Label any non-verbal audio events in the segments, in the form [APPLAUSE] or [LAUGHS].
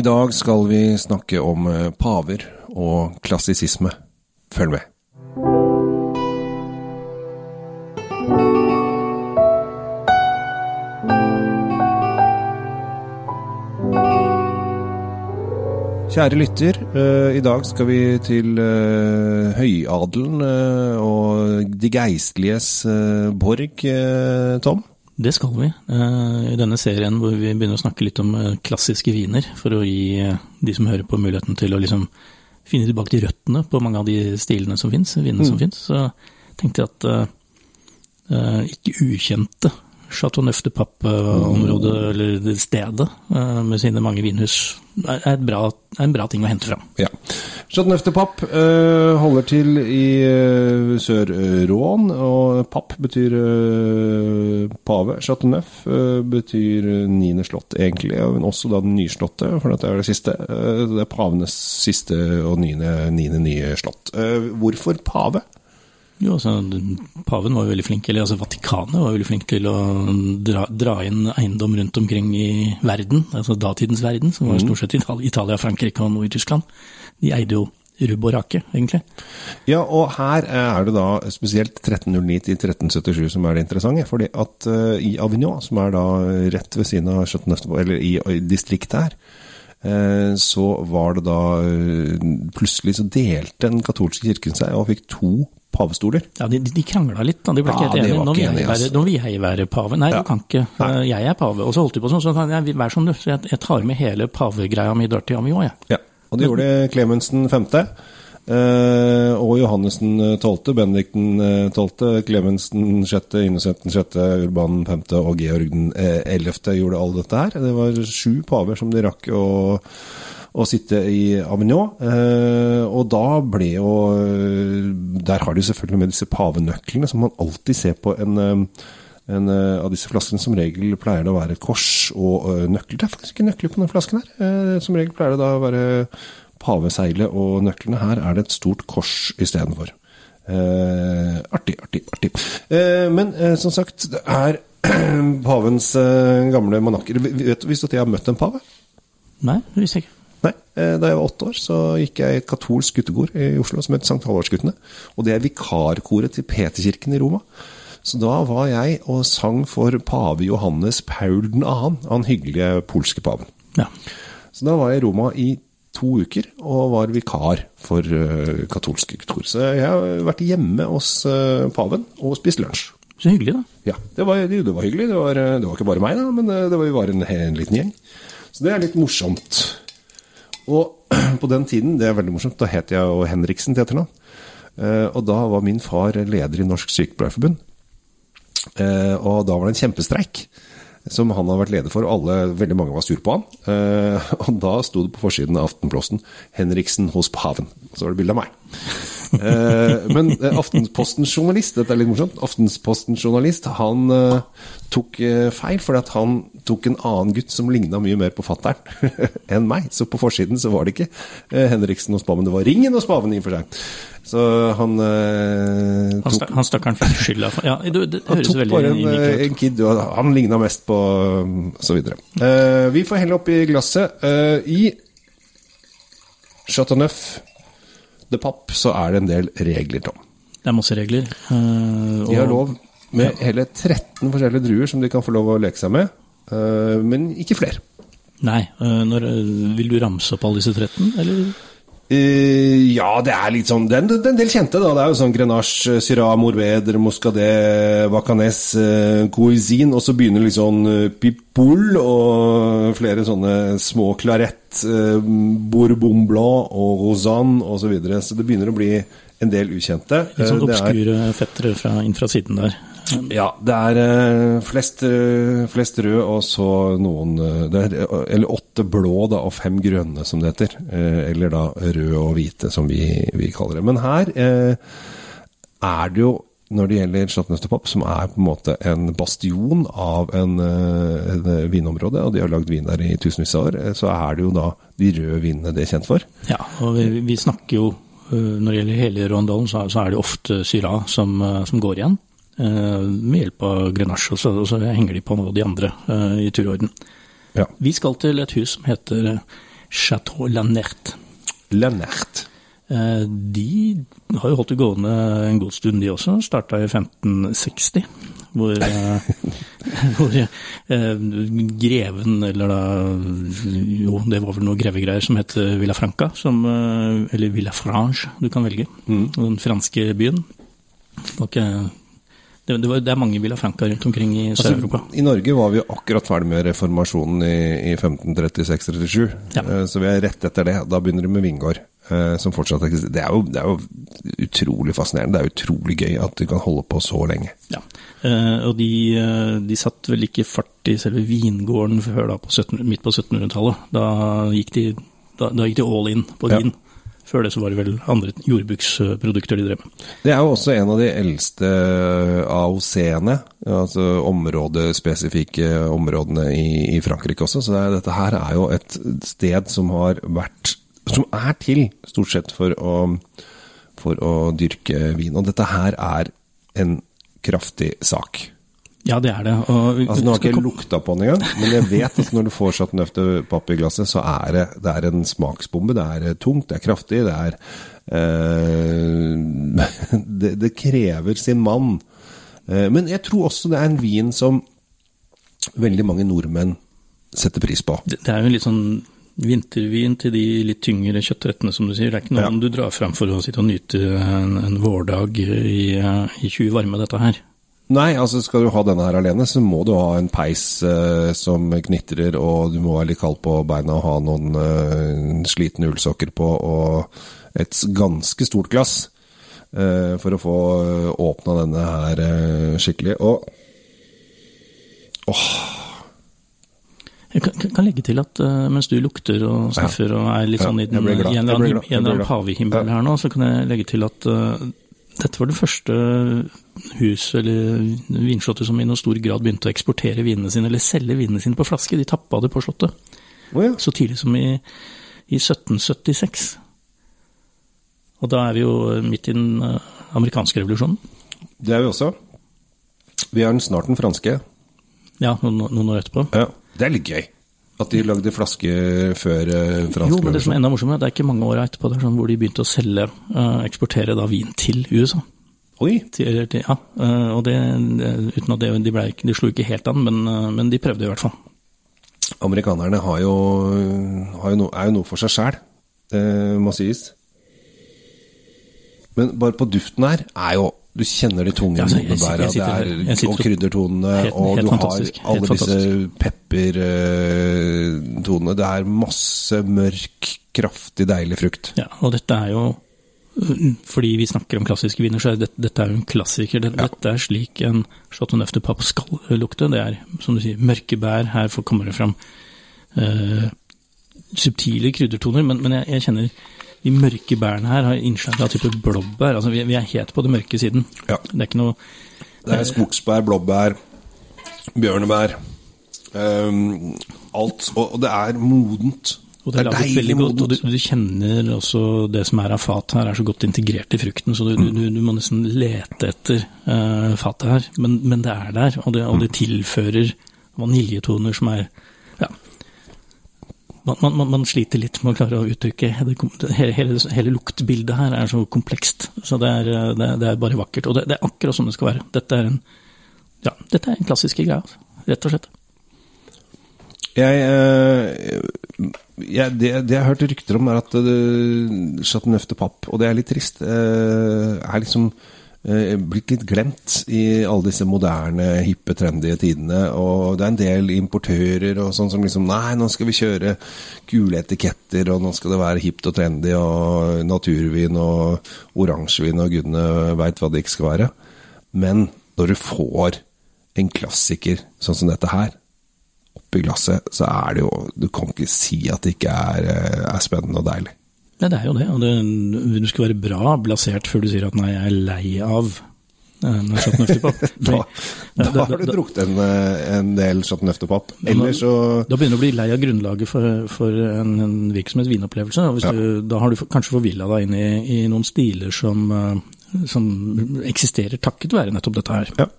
I dag skal vi snakke om eh, paver og klassisisme. Følg med. Kjære lytter, eh, i dag skal vi til eh, høyadelen og de geistliges borg, Tom. Det skal vi. eh, I denne serien hvor vi begynner å snakke litt om eh, klassiske viner, for å gi eh, de som hører på muligheten til å liksom finne tilbake til røttene på mange av de stilene som fins, vinene som fins. Så tenkte jeg at eh, ikke ukjente Chateau Neuf de Pape-området, eller stedet, uh, med sine mange vinhus, er, er, et bra, er en bra ting å hente fram. Ja. Chateau de Pape eh, holder til i uh, Sør-Rån, og Papp betyr pave. Chateauneuf uh, betyr niende slott, egentlig, men også da den nye slottet, for dette er det siste. Eh, det er pavenes siste og niende, niende nye slott. Eh, hvorfor pave? Jo, altså, Paven var jo veldig flink, eller altså Vatikanet var veldig flink til å dra, dra inn eiendom rundt omkring i verden, altså datidens verden, som var stort sett Italia, Frankrike og noe i Tyskland. De eide jo rubb og rake, egentlig. Ja, og her er det da spesielt 1309 til 1377 som er det interessante. fordi at eh, i Avignon, som er da rett ved siden av Chateauneuf, eller i, i distriktet her, eh, så var det da eh, Plutselig så delte den katolske kirken seg og fikk to pavestoler. Ja, De, de krangla litt, da. De ble ikke helt ja, enige. var Nå vil, jeg være, altså. vil være pave. Nei, Ja. du kan ikke. Nei. Jeg er pave. Og så holdt de på sånn, så sa jeg, vær som du. Så jeg, jeg tar med hele pavegreia mi dør til Avignon, jeg. Ja, og det gjorde Klemensen 5. Uh, og Johannessen 12., Benedikten 12., Klemensen 6., Innocenten 6., Urban 5. og Georg den eh, 11. gjorde alle dette her. Det var sju paver som de rakk å, å sitte i Avignon. Uh, og da ble jo eh, Der har de selvfølgelig med disse pavenøklene, som man alltid ser på en eh, en uh, av disse flaskene som regel pleier det å være kors og uh, nøkler. Det er faktisk ikke nøkler på den flasken her. Uh, som regel pleier det da å være paveseilet og nøklene. Her er det et stort kors istedenfor. Uh, artig, artig, artig. Men som sagt, det er [CLEARS THROAT] pavens gamle manakker. Vet du, at jeg har møtt en pave? Nei, det visste jeg ikke. Nei. Da jeg var åtte år, så gikk jeg i et katolsk guttekor i Oslo som het Sankt Halvardsguttene. Og det er vikarkoret til Peterkirken i Roma. Så da var jeg og sang for pave Johannes Paul 2., han hyggelige polske paven. Ja. Så da var jeg i Roma i to uker og var vikar for uh, katolske kultur. Så jeg har vært hjemme hos eh, paven og spist lunsj. Så hyggelig, da. Ja, det var, det, det var hyggelig. Det var, det var ikke bare meg, da, men eh, det var, vi var en, en liten gjeng. Så det er litt morsomt. Og [CLEARS THROAT] på den tiden, det er veldig morsomt, da het jeg jo Henriksen til etternavn. Eh, og da var min far leder i Norsk Sykepleierforbund. Eh, og da var det en kjempestreik som han hadde vært leder for, alle, veldig mange var sur på han. Eh, [LAUGHS] og da sto det på forsiden av Aftenposten 'Henriksen hos paven'. Så var det bilde av meg. Eh, men eh, Aftenposten-journalist, dette er litt morsomt, Aftenpostens journalist han eh, tok feil, fordi at han tok en annen gutt som ligna mye mer på fattern [LAUGHS] enn meg. Så på forsiden så var det ikke Henriksen og Spaven, det var Ringen og Spaven, i og for seg. Så han eh, Han, han stakkaren fikk skylda for Ja, det, det han tok veldig bare en, en kid, og han ligna mest på um, så videre. Eh, vi får helle oppi glasset. Eh, I Chateauneuf de Pape så er det en del regler, Tom. Det er masse regler. eh, De har lov med hele 13 forskjellige druer som de kan få lov å leke seg med, uh, men ikke flere. Nei, eh, når, vil du ramse opp alle disse 13, eller? Eh, ja, det er litt sånn Det er en, en del kjente, da. Det er jo sånn Grenache, Syrah, Morveder, Moscadet, Vacanes, uh, Coisin, og så begynner litt sånn uh, Pipoul og flere sånne små Clarette, uh, Bourbon Blanc og Rosanne osv. Så, videre. så det begynner å bli en del ukjente. Litt sånn Eh, obskure fettere fra, inn fra siden der. Ja, det er eh, flest, eh, flest rød og så noen eh, er, Eller åtte blå da, og fem grønne, som det heter. Eller da røde og hvite, som vi, vi kaller det. Men her eh, er det jo, når det gjelder Pape, som er på en måte en bastion av en, en vinområde, og de har lagd vin der i tusenvis av år, så er det jo da de røde vinene det er kjent for. Ja, og vi, vi snakker jo Når det gjelder hele Rondalen, så, så er det ofte Syra som, som går igjen. Eh, Med hjelp av Grenache, og så, og så henger de på noe av de andre eh, i turorden. Ja. Vi skal til et hus som heter Chateau Lanert. Lanert. Eh, De har jo holdt det gående en god stund, de også. Starta i 1560, hvor, eh, [LAUGHS] hvor eh, greven, eller da Jo, det var vel noe grevegreier som het Villafranca, som, eller eller Villafranche, du kan velge. Den franske byen. Det, var ikke, det, det, var, det er mange Villafranca rundt omkring i Sør-Europa. I Norge var vi jo akkurat ferdig med reformasjonen i, i 1536-37, Ja. Eh, så vi er rett etter det. Da begynner de med vingård. eh, Som fortsatt eksisterer. Det er, jo, det er jo utrolig fascinerende. Det er utrolig gøy at du kan holde på så lenge. Ja, eh, og de, de satt vel ikke fart i selve vingården før da på 17, midt på 1700-tallet. Da, gikk de- da, da gikk de all in på Ja. Før det så var det vel andre jordbruksprodukter de drev med. Det er jo også en av de eldste AOC-ene, altså områdespesifikke områdene i, i Frankrike også. Så det er, dette her er jo et sted som har vært Som er til, stort sett, for å, for å dyrke vin. Og dette her er en kraftig sak. Ja, det er det. Og Altså, nå har jeg ikke lukta på den engang, men jeg vet at når du får satt nøfte papp i glasset, så er det, det er en smaksbombe. Det er tungt, det er kraftig, det er eh, [LAUGHS] det, det krever sin mann. Eh, men jeg tror også det er en vin som veldig mange nordmenn setter pris på. det, det er jo en litt sånn vintervin til de litt tyngre kjøttrettene, som du sier. Det er ikke noe Ja. du drar fram for å sitte og nyte en, en vårdag i, i 20 varme, dette her. Nei, altså skal du ha denne her alene, så må du ha en peis eh, som knitrer, og du må være litt kald på beina og ha noen eh, slitne ullsokker på, og et ganske stort glass eh, for å få eh, åpna denne her eh, skikkelig. Og Jeg kan, kan- legge til at eh, mens du lukter og sniffer og er litt sånn i, den, i en eller annen, annen Ja. her nå, så kan jeg legge til at dette var det første huset eller vinslottet som i noen stor grad begynte å eksportere vinene sine, eller selge vinene sine på flaske. De tappa det på slottet Oh, ja. så tidlig som i, i 1776. Og da er vi jo midt i den eh, amerikanske revolusjonen. Det er vi også. Vi er snart den franske. Ja, noen, noen år etterpå. Ja. Det er litt gøy. At de lagde flaske før eh, fransk Jo, men det som er enda morsommere, det er ikke mange år etterpå det er sånn hvor de begynte å selge, eh, eksportere da vin til USA. Oi! Til, til, ja, eh, og det, uten at det, de, ble, de slo ikke helt an, men, men de prøvde i hvert fall. Amerikanerne har jo, har jo no, er jo noe for seg sjæl, det må sies. Men bare på duften her er jo Du kjenner de tunge Ja, altså, det er, og kryddertonene, Helt- og helt du har helt alle disse peppertonene. Det er masse mørk, kraftig, deilig frukt. Ja, og dette er jo mm, fordi vi snakker om klassiske viner, så er dette, dette er jo en klassiker. Dette, dette er slik en Chateau Neuf de Pape skal lukte. Det er, som du sier, mørke bær. Her kommer det fram uh, subtile kryddertoner, men, men jeg, jeg kjenner de mørke bærene her har innslag av type blåbær. Altså, vi, vi er helt på det mørke siden. Ja. Det er ikke noe Det er skogsbær, blåbær, bjørnebær. Um, alt. Og, og det er modent. Og det er deilig veldig godt, og du, du kjenner også det som er av fat her, er så godt integrert i frukten, så du, Mm. du, du må nesten lete etter uh, fatet her. Men, men det er der, og det, og det tilfører vaniljetoner som er ja. Man, man, man- sliter litt med å klare å uttrykke hele, hele, hele luktbildet her er så komplekst. Så det er, eh, det, det er bare vakkert. Og det, det er akkurat sånn det skal være. Dette er en, ja, dette er en klassiske greie, altså. rett og slett. Jeg, eh, jeg, det, jeg har hørt rykter om, er at du satt en de Papp, og det er litt trist, eh, er liksom blitt litt glemt i alle disse moderne, hippe, trendy tidene. Og det er en del importører og sånn som liksom Nei, nå skal vi kjøre gule etiketter, og nå skal det være hipt og trendy, og naturvin og oransjevin og gudene veit hva det ikke skal være. Men når du får en klassiker sånn som dette her, oppi glasset, så er det jo Du kan ikke si at det ikke er, eh, er spennende og deilig. Ja, det er jo det. Og det, du skal være bra blasert før du sier at nei, jeg er lei av eh, når Chateau Neuf de Pape. [LAUGHS] Da, da har du drukket en, eh, en del Chateau Neuf de Ellers så Da begynner du å bli lei av grunnlaget for, for en, en virksomhets vinopplevelse. Ja. du, da har du kanskje forvilla deg inn i, i noen stiler som, eh, som eksisterer takket være nettopp dette her. Ja.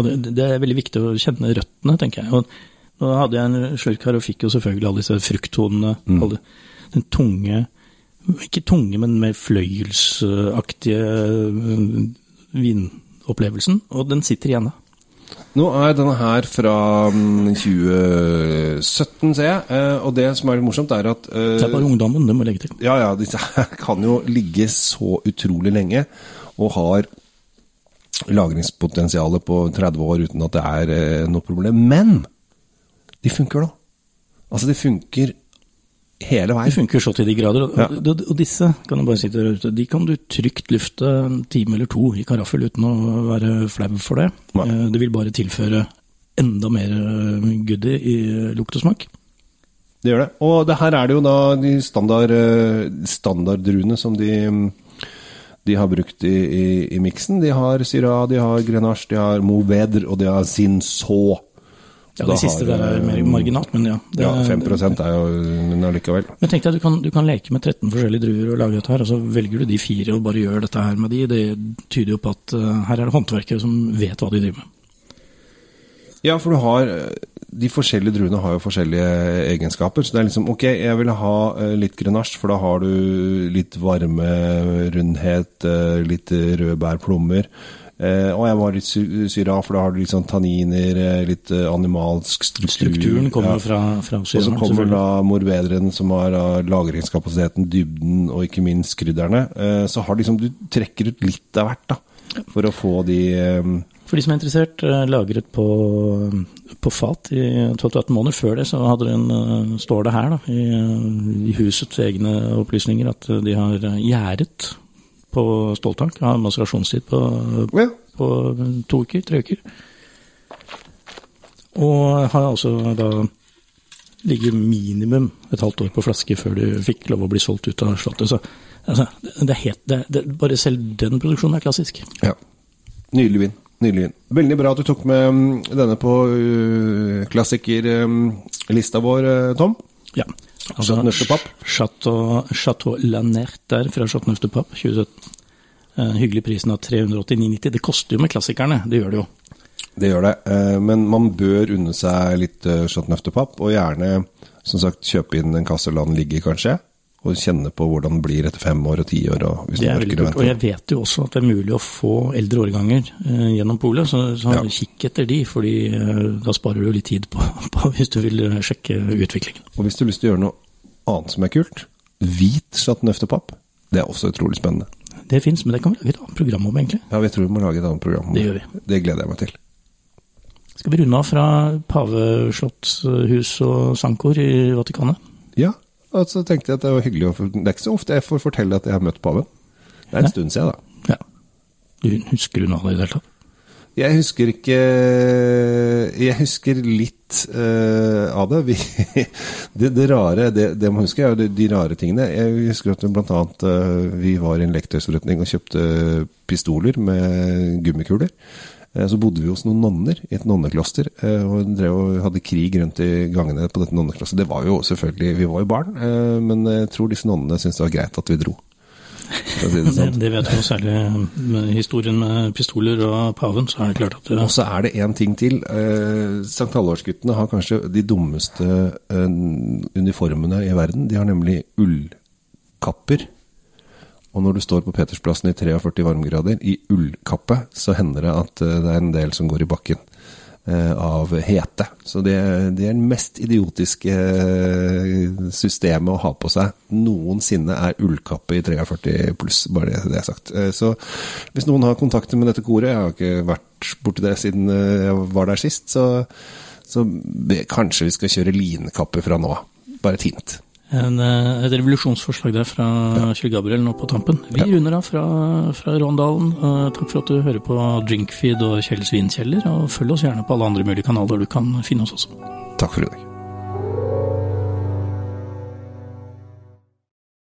Det, det er veldig viktig å kjenne røttene, tenker jeg. Og nå hadde jeg en slurk her og fikk jo selvfølgelig alle disse frukttonene. Alle, den tunge Ikke tunge, men mer fløyelsaktige øh, vinopplevelsen. Og den sitter igjen da. Nå er denne her fra mm, 2017, ser jeg. Eh, og det som er litt morsomt, er at eh, Det er bare ungdommen, det må legge til. Ja, ja, disse her [LAUGHS] kan jo ligge så utrolig lenge, og har lagringspotensialet på 30 år uten at det er eh, noe problem. Men de funker, da. Altså, de funker hele Det funker så til de grader. Og, Ja. og, og disse kan du bare si der ute, de kan du trygt lufte en time eller to i karaffel uten å være flau for det. Nei. Eh, Det vil bare tilføre enda mer eh, goodie i lukt og smak. Det gjør det. Og det her er det jo da de standard, eh, standarddruene som de, de har brukt i, i, i miksen. De har Syrah, de har Grenache, de har moveder og de har Cinsault. Ja, de Det siste har, der er mer eh, marginalt, men ja. Det, Ja, 5% er jo Men allikevel. Men tenk deg, du kan, du kan leke med 13 forskjellige druer og lage dette her, og så velger du de fire og bare gjør dette her med de. Det tyder jo på at eh, her er det håndverkere som vet hva de driver med. Ja, for du har eh, De forskjellige druene har jo forskjellige egenskaper. Så det er liksom Ok, jeg vil ha litt grenasje, for da har du litt varme, rundhet, litt røde bær, plommer. Eh, og jeg ha litt sy- syra, for da har du litt sånn tanniner, eh, litt eh, animalsk struktur. Strukturen kommer Ja. fra, fra, syra. Og så kommer da morvederen, som har lagringskapasiteten, dybden og ikke minst krydderne. Eh, så har liksom du trekker ut litt av hvert, da. For å få de eh, For de som er interessert, eh, lagret på, på fat i 12-18 måneder. Før det så den, eh, står det her da, i, eh, i husets egne opplysninger at eh, de har eh, gjæret på ståltank. Har maserasjonstid på, Ja. på to uker, tre uker. Og har altså da ligget minimum et halvt år på flaske før du fikk lov å bli solgt ut av Slottet. Så altså, det er helt, det, det, bare selv den produksjonen er klassisk. Ja. Nydelig vin. Nydelig. Veldig bra at du tok med mm, denne på uh, klassikerlista vår, uh, Tom. Ja. Chateau Neuf de Chateau, Chateau Lanert der fra Chateau Neuf 2017. Uh, hyggelig prisen av 389,90. Det koster jo med klassikerne, det gjør det jo. Det gjør det. uh, Men man bør unne seg litt uh, Chateau Neuf og gjerne som sagt kjøpe inn en kasse la den ligge, kanskje. Og kjenne på hvordan det blir etter fem år og ti år. Og hvis Det er veldig kult. Og jeg vet jo også at det er mulig å få eldre årganger eh, gjennom polet, så, så Ja. kikk etter de, fordi eh, da sparer du litt tid på, [LAUGHS] på hvis du vil eh, sjekke utviklingen. Og hvis du har lyst til å gjøre noe annet som er kult, hvit Pape, det er også utrolig spennende. Det fins, men det kan vi lage et annet program om, egentlig. Ja, vi tror vi må lage et annet program. om Det gjør vi. Det gleder jeg meg til. Skal vi runde av fra paveslotthus og sankor i Vatikanet? Ja, og så tenkte jeg at det var hyggelig å få Det er ikke så ofte jeg får fortelle at jeg har møtt paven. Det er en Nei. stund siden, da. Ja. Du husker av det i det hele tatt? Jeg husker ikke Jeg husker litt uh, av det. Vi, [LAUGHS] det. Det rare, det, det man husker, er de, de rare tingene. Jeg husker at blant annet eh, vi var i en lektøysforretning og kjøpte pistoler med gummikuler. Eh, Så bodde vi hos noen nonner i et nonnekloster, eh, og drev og hadde krig rundt i gangene på dette nonneklosteret. Det var jo selvfølgelig Vi var jo barn, eh, men jeg tror disse nonnene syntes det var greit at vi dro. Si det Det, sånn. [LAUGHS] det vet du jo særlig med historien med pistoler og paven, så er det klart at det, Og så er det én ting til. Eh, Sankt Halvorsguttene har kanskje de dummeste eh, uniformene i verden. De har nemlig ullkapper. Og når du står på Petersplassen i 43 varmegrader i ullkappe, så hender det at eh, det er en del som går i bakken eh, av hete. Så det, det er det mest idiotiske eh, systemet å ha på seg noensinne, er ullkappe i 43 pluss, bare det, det er sagt. Så hvis noen har kontakter med dette koret, jeg har ikke vært borti det siden jeg var der sist, så, så kanskje vi skal kjøre linkappe fra nå av. Bare et hint. En, eh, et revolusjonsforslag der fra Kjell Gabriel nå på tampen. Vi runder av fra, fra Råndalen. Eh, Takk for at du hører på Drinkfeed og Kjell vinkjeller, og følg oss gjerne på alle andre mulige kanaler du kan finne oss også. Takk for i dag.